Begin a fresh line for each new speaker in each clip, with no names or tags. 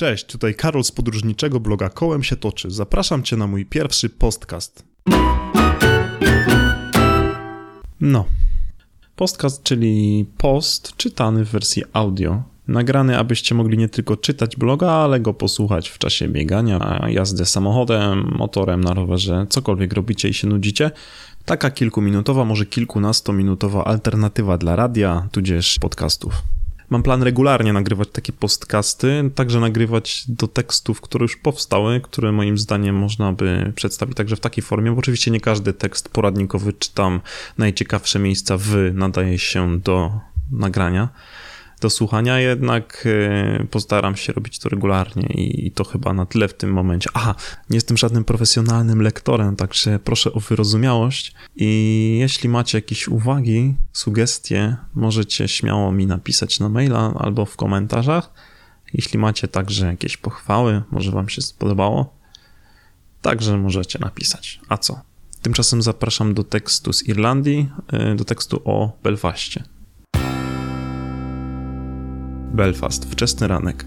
Cześć, tutaj Karol z podróżniczego bloga Kołem się toczy. Zapraszam Cię na mój pierwszy podcast. No. Podcast, czyli post czytany w wersji audio. Nagrany, abyście mogli nie tylko czytać bloga, ale go posłuchać w czasie biegania, jazdy samochodem, motorem na rowerze, cokolwiek robicie i się nudzicie. Taka kilkuminutowa, może kilkunastominutowa alternatywa dla radia, tudzież podcastów. Mam plan regularnie nagrywać takie podcasty, także nagrywać do tekstów, które już powstały, które moim zdaniem można by przedstawić także w takiej formie, bo oczywiście nie każdy tekst poradnikowy czy tam najciekawsze miejsca w nadaje się do nagrania do słuchania, jednak e, postaram się robić to regularnie i to chyba na tyle w tym momencie. Aha, nie jestem żadnym profesjonalnym lektorem, także proszę o wyrozumiałość i jeśli macie jakieś uwagi, sugestie, możecie śmiało mi napisać na maila albo w komentarzach. Jeśli macie także jakieś pochwały, może wam się spodobało, także możecie napisać. A co? Tymczasem zapraszam do tekstu z Irlandii, e, do tekstu o Belfaście. Belfast, wczesny ranek.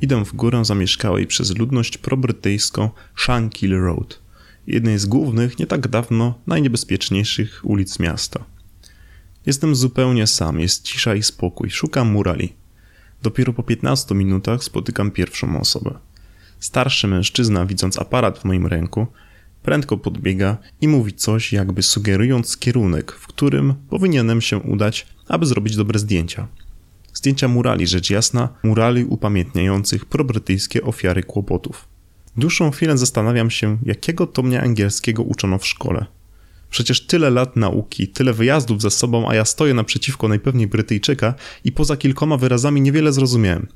Idę w górę zamieszkałej przez ludność probrytyjską Shankill Road, jednej z głównych, nie tak dawno najniebezpieczniejszych ulic miasta. Jestem zupełnie sam, jest cisza i spokój, szukam murali. Dopiero po 15 minutach spotykam pierwszą osobę. Starszy mężczyzna, widząc aparat w moim ręku, prędko podbiega i mówi coś, jakby sugerując kierunek, w którym powinienem się udać, aby zrobić dobre zdjęcia. Zdjęcia murali, rzecz jasna, murali upamiętniających probrytyjskie ofiary kłopotów. Dłuższą chwilę zastanawiam się, jakiego to mnie angielskiego uczono w szkole. Przecież tyle lat nauki, tyle wyjazdów za sobą, a ja stoję naprzeciwko najpewniej Brytyjczyka i poza kilkoma wyrazami niewiele zrozumiałem.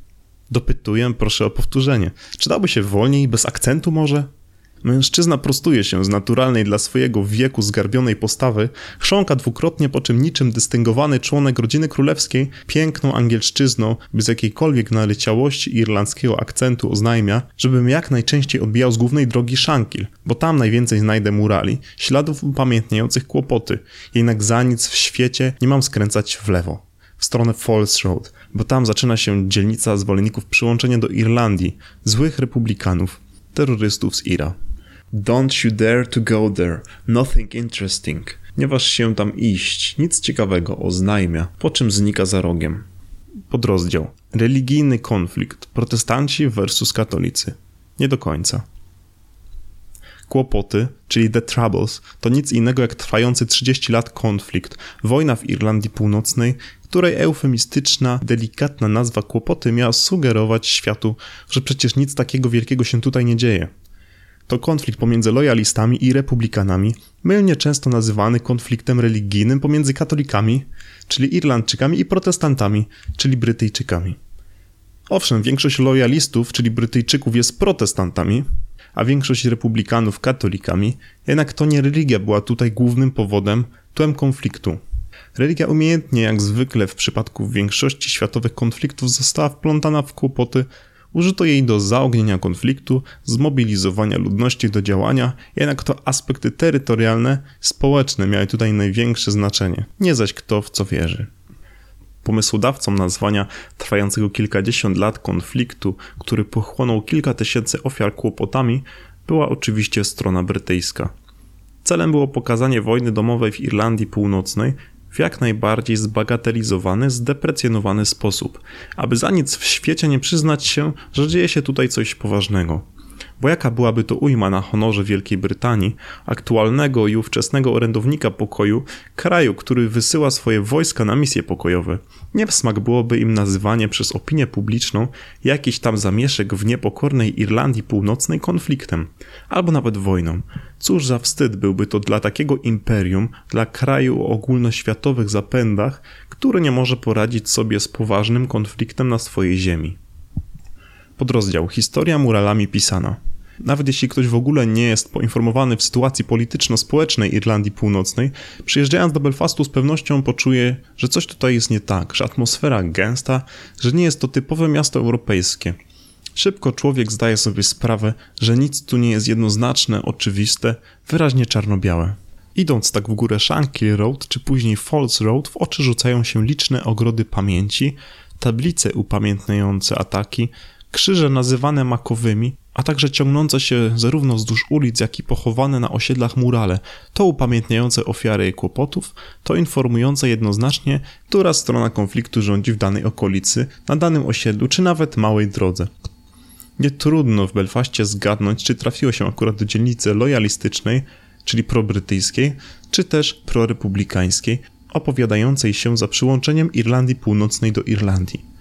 Dopytuję, proszę o powtórzenie. Czy dałoby się wolniej, bez akcentu może? Mężczyzna prostuje się z naturalnej dla swojego wieku zgarbionej postawy, chrząka dwukrotnie, po czym niczym dystyngowany członek rodziny królewskiej, piękną angielszczyzną, bez jakiejkolwiek naleciałości irlandzkiego akcentu oznajmia, żebym jak najczęściej odbijał z głównej drogi Shankil, bo tam najwięcej znajdę murali, śladów upamiętniających kłopoty, jednak za nic w świecie nie mam skręcać w lewo w stronę Falls Road, bo tam zaczyna się dzielnica zwolenników przyłączenia do Irlandii, złych republikanów, terrorystów z Ira. Don't you dare to go there. Nothing interesting. Nie waż się tam iść. Nic ciekawego, oznajmia, po czym znika za rogiem. Podrozdział. Religijny konflikt. Protestanci versus katolicy. Nie do końca. Kłopoty, czyli The Troubles, to nic innego jak trwający 30 lat konflikt, wojna w Irlandii Północnej, której eufemistyczna, delikatna nazwa kłopoty miała sugerować światu, że przecież nic takiego wielkiego się tutaj nie dzieje. To konflikt pomiędzy lojalistami i republikanami, mylnie często nazywany konfliktem religijnym pomiędzy katolikami, czyli Irlandczykami, i protestantami, czyli Brytyjczykami. Owszem, większość lojalistów, czyli Brytyjczyków, jest protestantami, a większość republikanów katolikami, jednak to nie religia była tutaj głównym powodem, tłem konfliktu. Religia umiejętnie, jak zwykle w przypadku większości światowych konfliktów, została wplątana w kłopoty Użyto jej do zaognienia konfliktu, zmobilizowania ludności do działania, jednak to aspekty terytorialne, społeczne miały tutaj największe znaczenie, nie zaś kto w co wierzy. Pomysłodawcą nazwania trwającego kilkadziesiąt lat konfliktu, który pochłonął kilka tysięcy ofiar kłopotami, była oczywiście strona brytyjska. Celem było pokazanie wojny domowej w Irlandii Północnej w jak najbardziej zbagatelizowany, zdeprecjonowany sposób, aby za nic w świecie nie przyznać się, że dzieje się tutaj coś poważnego. Bo jaka byłaby to ujma na honorze Wielkiej Brytanii, aktualnego i ówczesnego orędownika pokoju, kraju, który wysyła swoje wojska na misje pokojowe? Nie w smak byłoby im nazywanie przez opinię publiczną jakiś tam zamieszek w niepokornej Irlandii Północnej konfliktem, albo nawet wojną. Cóż za wstyd byłby to dla takiego imperium, dla kraju o ogólnoświatowych zapędach, który nie może poradzić sobie z poważnym konfliktem na swojej ziemi. Podrozdział Historia muralami pisana. Nawet jeśli ktoś w ogóle nie jest poinformowany w sytuacji polityczno-społecznej Irlandii Północnej, przyjeżdżając do Belfastu z pewnością poczuje, że coś tutaj jest nie tak, że atmosfera gęsta, że nie jest to typowe miasto europejskie. Szybko człowiek zdaje sobie sprawę, że nic tu nie jest jednoznaczne, oczywiste, wyraźnie czarno-białe. Idąc tak w górę Shankill Road czy później Falls Road, w oczy rzucają się liczne ogrody pamięci, tablice upamiętniające ataki, krzyże nazywane makowymi, a także ciągnące się zarówno wzdłuż ulic, jak i pochowane na osiedlach murale, to upamiętniające ofiary kłopotów, to informujące jednoznacznie, która strona konfliktu rządzi w danej okolicy, na danym osiedlu czy nawet małej drodze. Nie trudno w Belfaście zgadnąć, czy trafiło się akurat do dzielnicy lojalistycznej, czyli probrytyjskiej, czy też prorepublikańskiej, opowiadającej się za przyłączeniem Irlandii Północnej do Irlandii.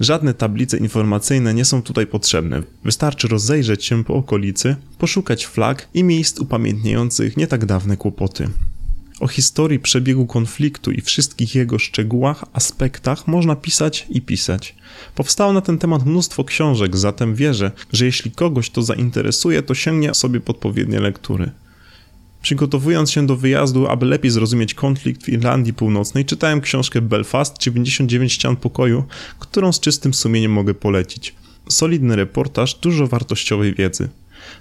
Żadne tablice informacyjne nie są tutaj potrzebne. Wystarczy rozejrzeć się po okolicy, poszukać flag i miejsc upamiętniających nie tak dawne kłopoty. O historii przebiegu konfliktu i wszystkich jego szczegółach, aspektach można pisać i pisać. Powstało na ten temat mnóstwo książek, zatem wierzę, że jeśli kogoś to zainteresuje, to sięgnie sobie podpowiednie lektury. Przygotowując się do wyjazdu, aby lepiej zrozumieć konflikt w Irlandii Północnej, czytałem książkę Belfast 99 ścian pokoju, którą z czystym sumieniem mogę polecić. Solidny reportaż, dużo wartościowej wiedzy.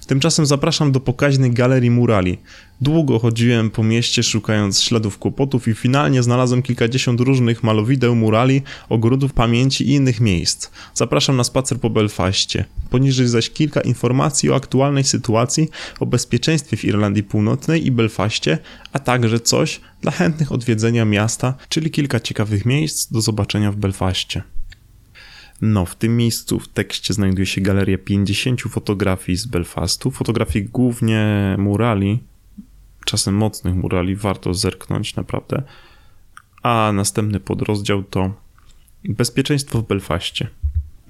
Tymczasem zapraszam do pokaźnej galerii murali. Długo chodziłem po mieście szukając śladów kłopotów i finalnie znalazłem kilkadziesiąt różnych malowideł, murali, ogrodów pamięci i innych miejsc. Zapraszam na spacer po Belfaście. Poniżej zaś kilka informacji o aktualnej sytuacji, o bezpieczeństwie w Irlandii Północnej i Belfaście, a także coś dla chętnych odwiedzenia miasta, czyli kilka ciekawych miejsc do zobaczenia w Belfaście. No, w tym miejscu w tekście znajduje się galeria 50 fotografii z Belfastu, fotografii głównie murali, czasem mocnych murali, warto zerknąć naprawdę. A następny podrozdział to bezpieczeństwo w Belfaście.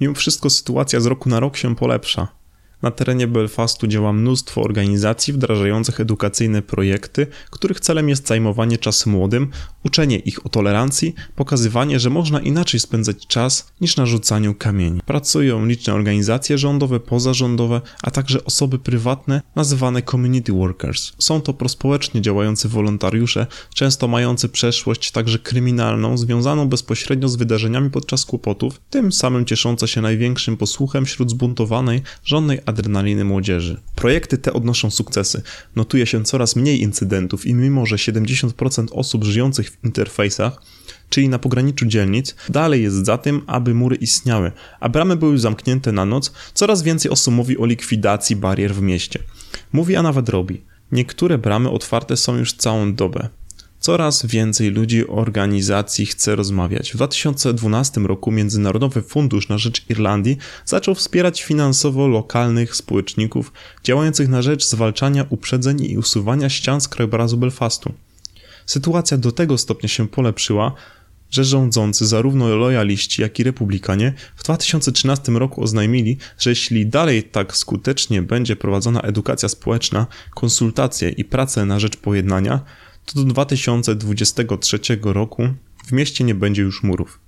Mimo wszystko sytuacja z roku na rok się polepsza. Na terenie Belfastu działa mnóstwo organizacji wdrażających edukacyjne projekty, których celem jest zajmowanie czasu młodym, uczenie ich o tolerancji, pokazywanie, że można inaczej spędzać czas niż na rzucaniu kamieni. Pracują liczne organizacje rządowe, pozarządowe, a także osoby prywatne nazywane community workers. Są to prospołecznie działający wolontariusze, często mający przeszłość także kryminalną, związaną bezpośrednio z wydarzeniami podczas kłopotów, tym samym cieszące się największym posłuchem wśród zbuntowanej, żonnej adrenaliny młodzieży. Projekty te odnoszą sukcesy. Notuje się coraz mniej incydentów i mimo, że 70% osób żyjących w interfejsach czyli na pograniczu dzielnic, dalej jest za tym, aby mury istniały, a bramy były zamknięte na noc, coraz więcej osób mówi o likwidacji barier w mieście. Mówi, a nawet robi. Niektóre bramy otwarte są już całą dobę. Coraz więcej ludzi organizacji chce rozmawiać. W 2012 roku Międzynarodowy Fundusz na Rzecz Irlandii zaczął wspierać finansowo lokalnych społeczników działających na rzecz zwalczania uprzedzeń i usuwania ścian z krajobrazu Belfastu. Sytuacja do tego stopnia się polepszyła, że rządzący zarówno lojaliści, jak i republikanie w 2013 roku oznajmili, że jeśli dalej tak skutecznie będzie prowadzona edukacja społeczna, konsultacje i prace na rzecz pojednania, to do 2023 roku w mieście nie będzie już murów.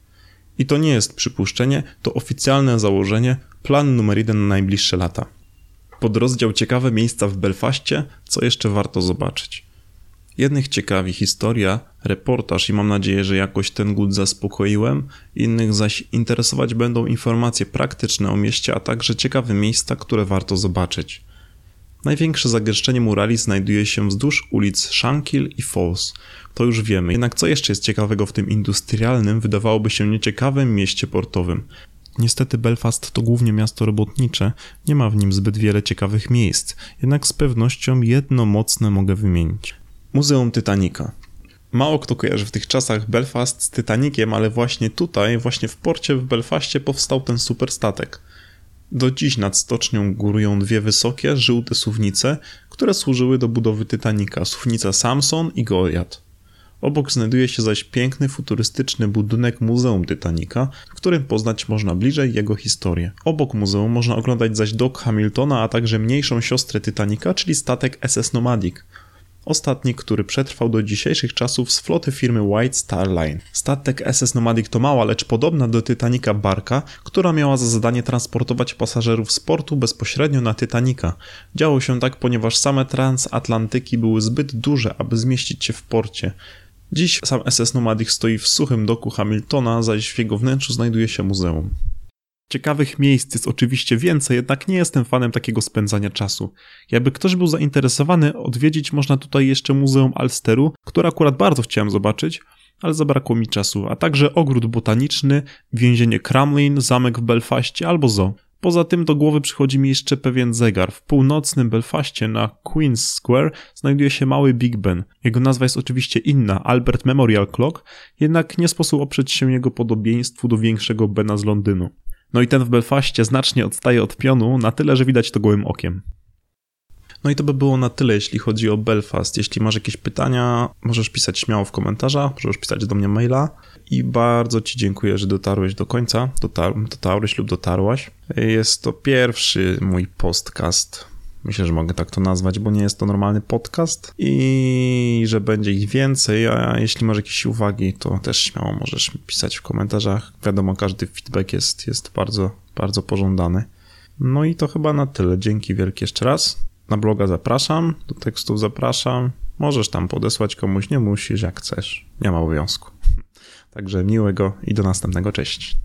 I to nie jest przypuszczenie, to oficjalne założenie, plan numer jeden na najbliższe lata. Podrozdział ciekawe miejsca w Belfaście, co jeszcze warto zobaczyć. Jednych ciekawi historia, reportaż i mam nadzieję, że jakoś ten głód zaspokoiłem, innych zaś interesować będą informacje praktyczne o mieście, a także ciekawe miejsca, które warto zobaczyć. Największe zagęszczenie murali znajduje się wzdłuż ulic Shankill i Falls. To już wiemy. Jednak co jeszcze jest ciekawego w tym industrialnym, wydawałoby się nieciekawym mieście portowym? Niestety Belfast to głównie miasto robotnicze, nie ma w nim zbyt wiele ciekawych miejsc, jednak z pewnością jedno mocne mogę wymienić. Muzeum Titanica. Mało kto kojarzy w tych czasach Belfast z Titanikiem, ale właśnie tutaj, właśnie w porcie w Belfaście powstał ten superstatek. Do dziś nad stocznią górują dwie wysokie, żółte suwnice, które służyły do budowy Titanica, suwnica Samson i Goliath. Obok znajduje się zaś piękny, futurystyczny budynek Muzeum Titanica, w którym poznać można bliżej jego historię. Obok muzeum można oglądać zaś dok Hamiltona, a także mniejszą siostrę Titanica, czyli statek SS Nomadic, Ostatni, który przetrwał do dzisiejszych czasów z floty firmy White Star Line. Statek SS Nomadic to mała, lecz podobna do Titanica barka, która miała za zadanie transportować pasażerów z portu bezpośrednio na Titanica. Działo się tak, ponieważ same transatlantyki były zbyt duże, aby zmieścić się w porcie. Dziś sam SS Nomadic stoi w suchym doku Hamiltona, zaś w jego wnętrzu znajduje się muzeum. Ciekawych miejsc jest oczywiście więcej, jednak nie jestem fanem takiego spędzania czasu. Jakby ktoś był zainteresowany, odwiedzić można tutaj jeszcze Muzeum Alsteru, które akurat bardzo chciałem zobaczyć, ale zabrakło mi czasu, a także ogród botaniczny, więzienie Crumlin, zamek w Belfaście albo zoo. Poza tym do głowy przychodzi mi jeszcze pewien zegar. W północnym Belfaście na Queen's Square znajduje się mały Big Ben. Jego nazwa jest oczywiście inna, Albert Memorial Clock, jednak nie sposób oprzeć się jego podobieństwu do większego Bena z Londynu. No i ten w Belfaście znacznie odstaje od pionu, na tyle, że widać to gołym okiem. No i to by było na tyle, jeśli chodzi o Belfast. Jeśli masz jakieś pytania, możesz pisać śmiało w komentarzach, możesz pisać do mnie maila. I bardzo Ci dziękuję, że dotarłeś do końca, dotar dotarłeś lub dotarłaś. Jest to pierwszy mój podcast. Myślę, że mogę tak to nazwać, bo nie jest to normalny podcast i że będzie ich więcej. A jeśli masz jakieś uwagi, to też śmiało możesz pisać w komentarzach. Wiadomo, każdy feedback jest, jest bardzo, bardzo pożądany. No i to chyba na tyle. Dzięki wielkie jeszcze raz. Na bloga zapraszam, do tekstów zapraszam. Możesz tam podesłać komuś, nie musisz, jak chcesz. Nie ma obowiązku. Także miłego i do następnego. Cześć.